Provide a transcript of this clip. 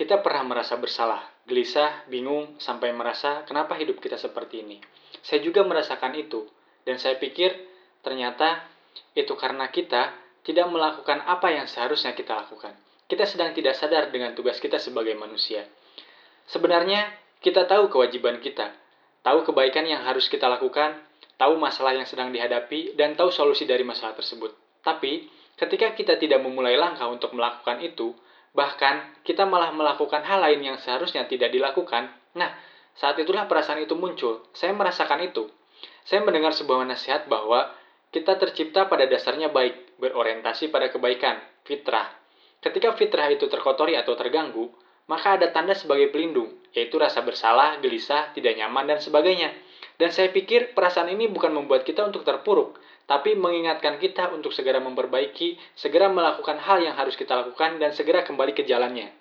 Kita pernah merasa bersalah, gelisah, bingung, sampai merasa kenapa hidup kita seperti ini. Saya juga merasakan itu, dan saya pikir ternyata itu karena kita tidak melakukan apa yang seharusnya kita lakukan. Kita sedang tidak sadar dengan tugas kita sebagai manusia. Sebenarnya, kita tahu kewajiban kita, tahu kebaikan yang harus kita lakukan, tahu masalah yang sedang dihadapi, dan tahu solusi dari masalah tersebut. Tapi, ketika kita tidak memulai langkah untuk melakukan itu, Bahkan, kita malah melakukan hal lain yang seharusnya tidak dilakukan. Nah, saat itulah perasaan itu muncul. Saya merasakan itu. Saya mendengar sebuah nasihat bahwa kita tercipta pada dasarnya baik, berorientasi pada kebaikan, fitrah. Ketika fitrah itu terkotori atau terganggu, maka ada tanda sebagai pelindung, yaitu rasa bersalah, gelisah, tidak nyaman, dan sebagainya. Dan saya pikir perasaan ini bukan membuat kita untuk terpuruk, tapi mengingatkan kita untuk segera memperbaiki, segera melakukan hal yang harus kita lakukan, dan segera kembali ke jalannya.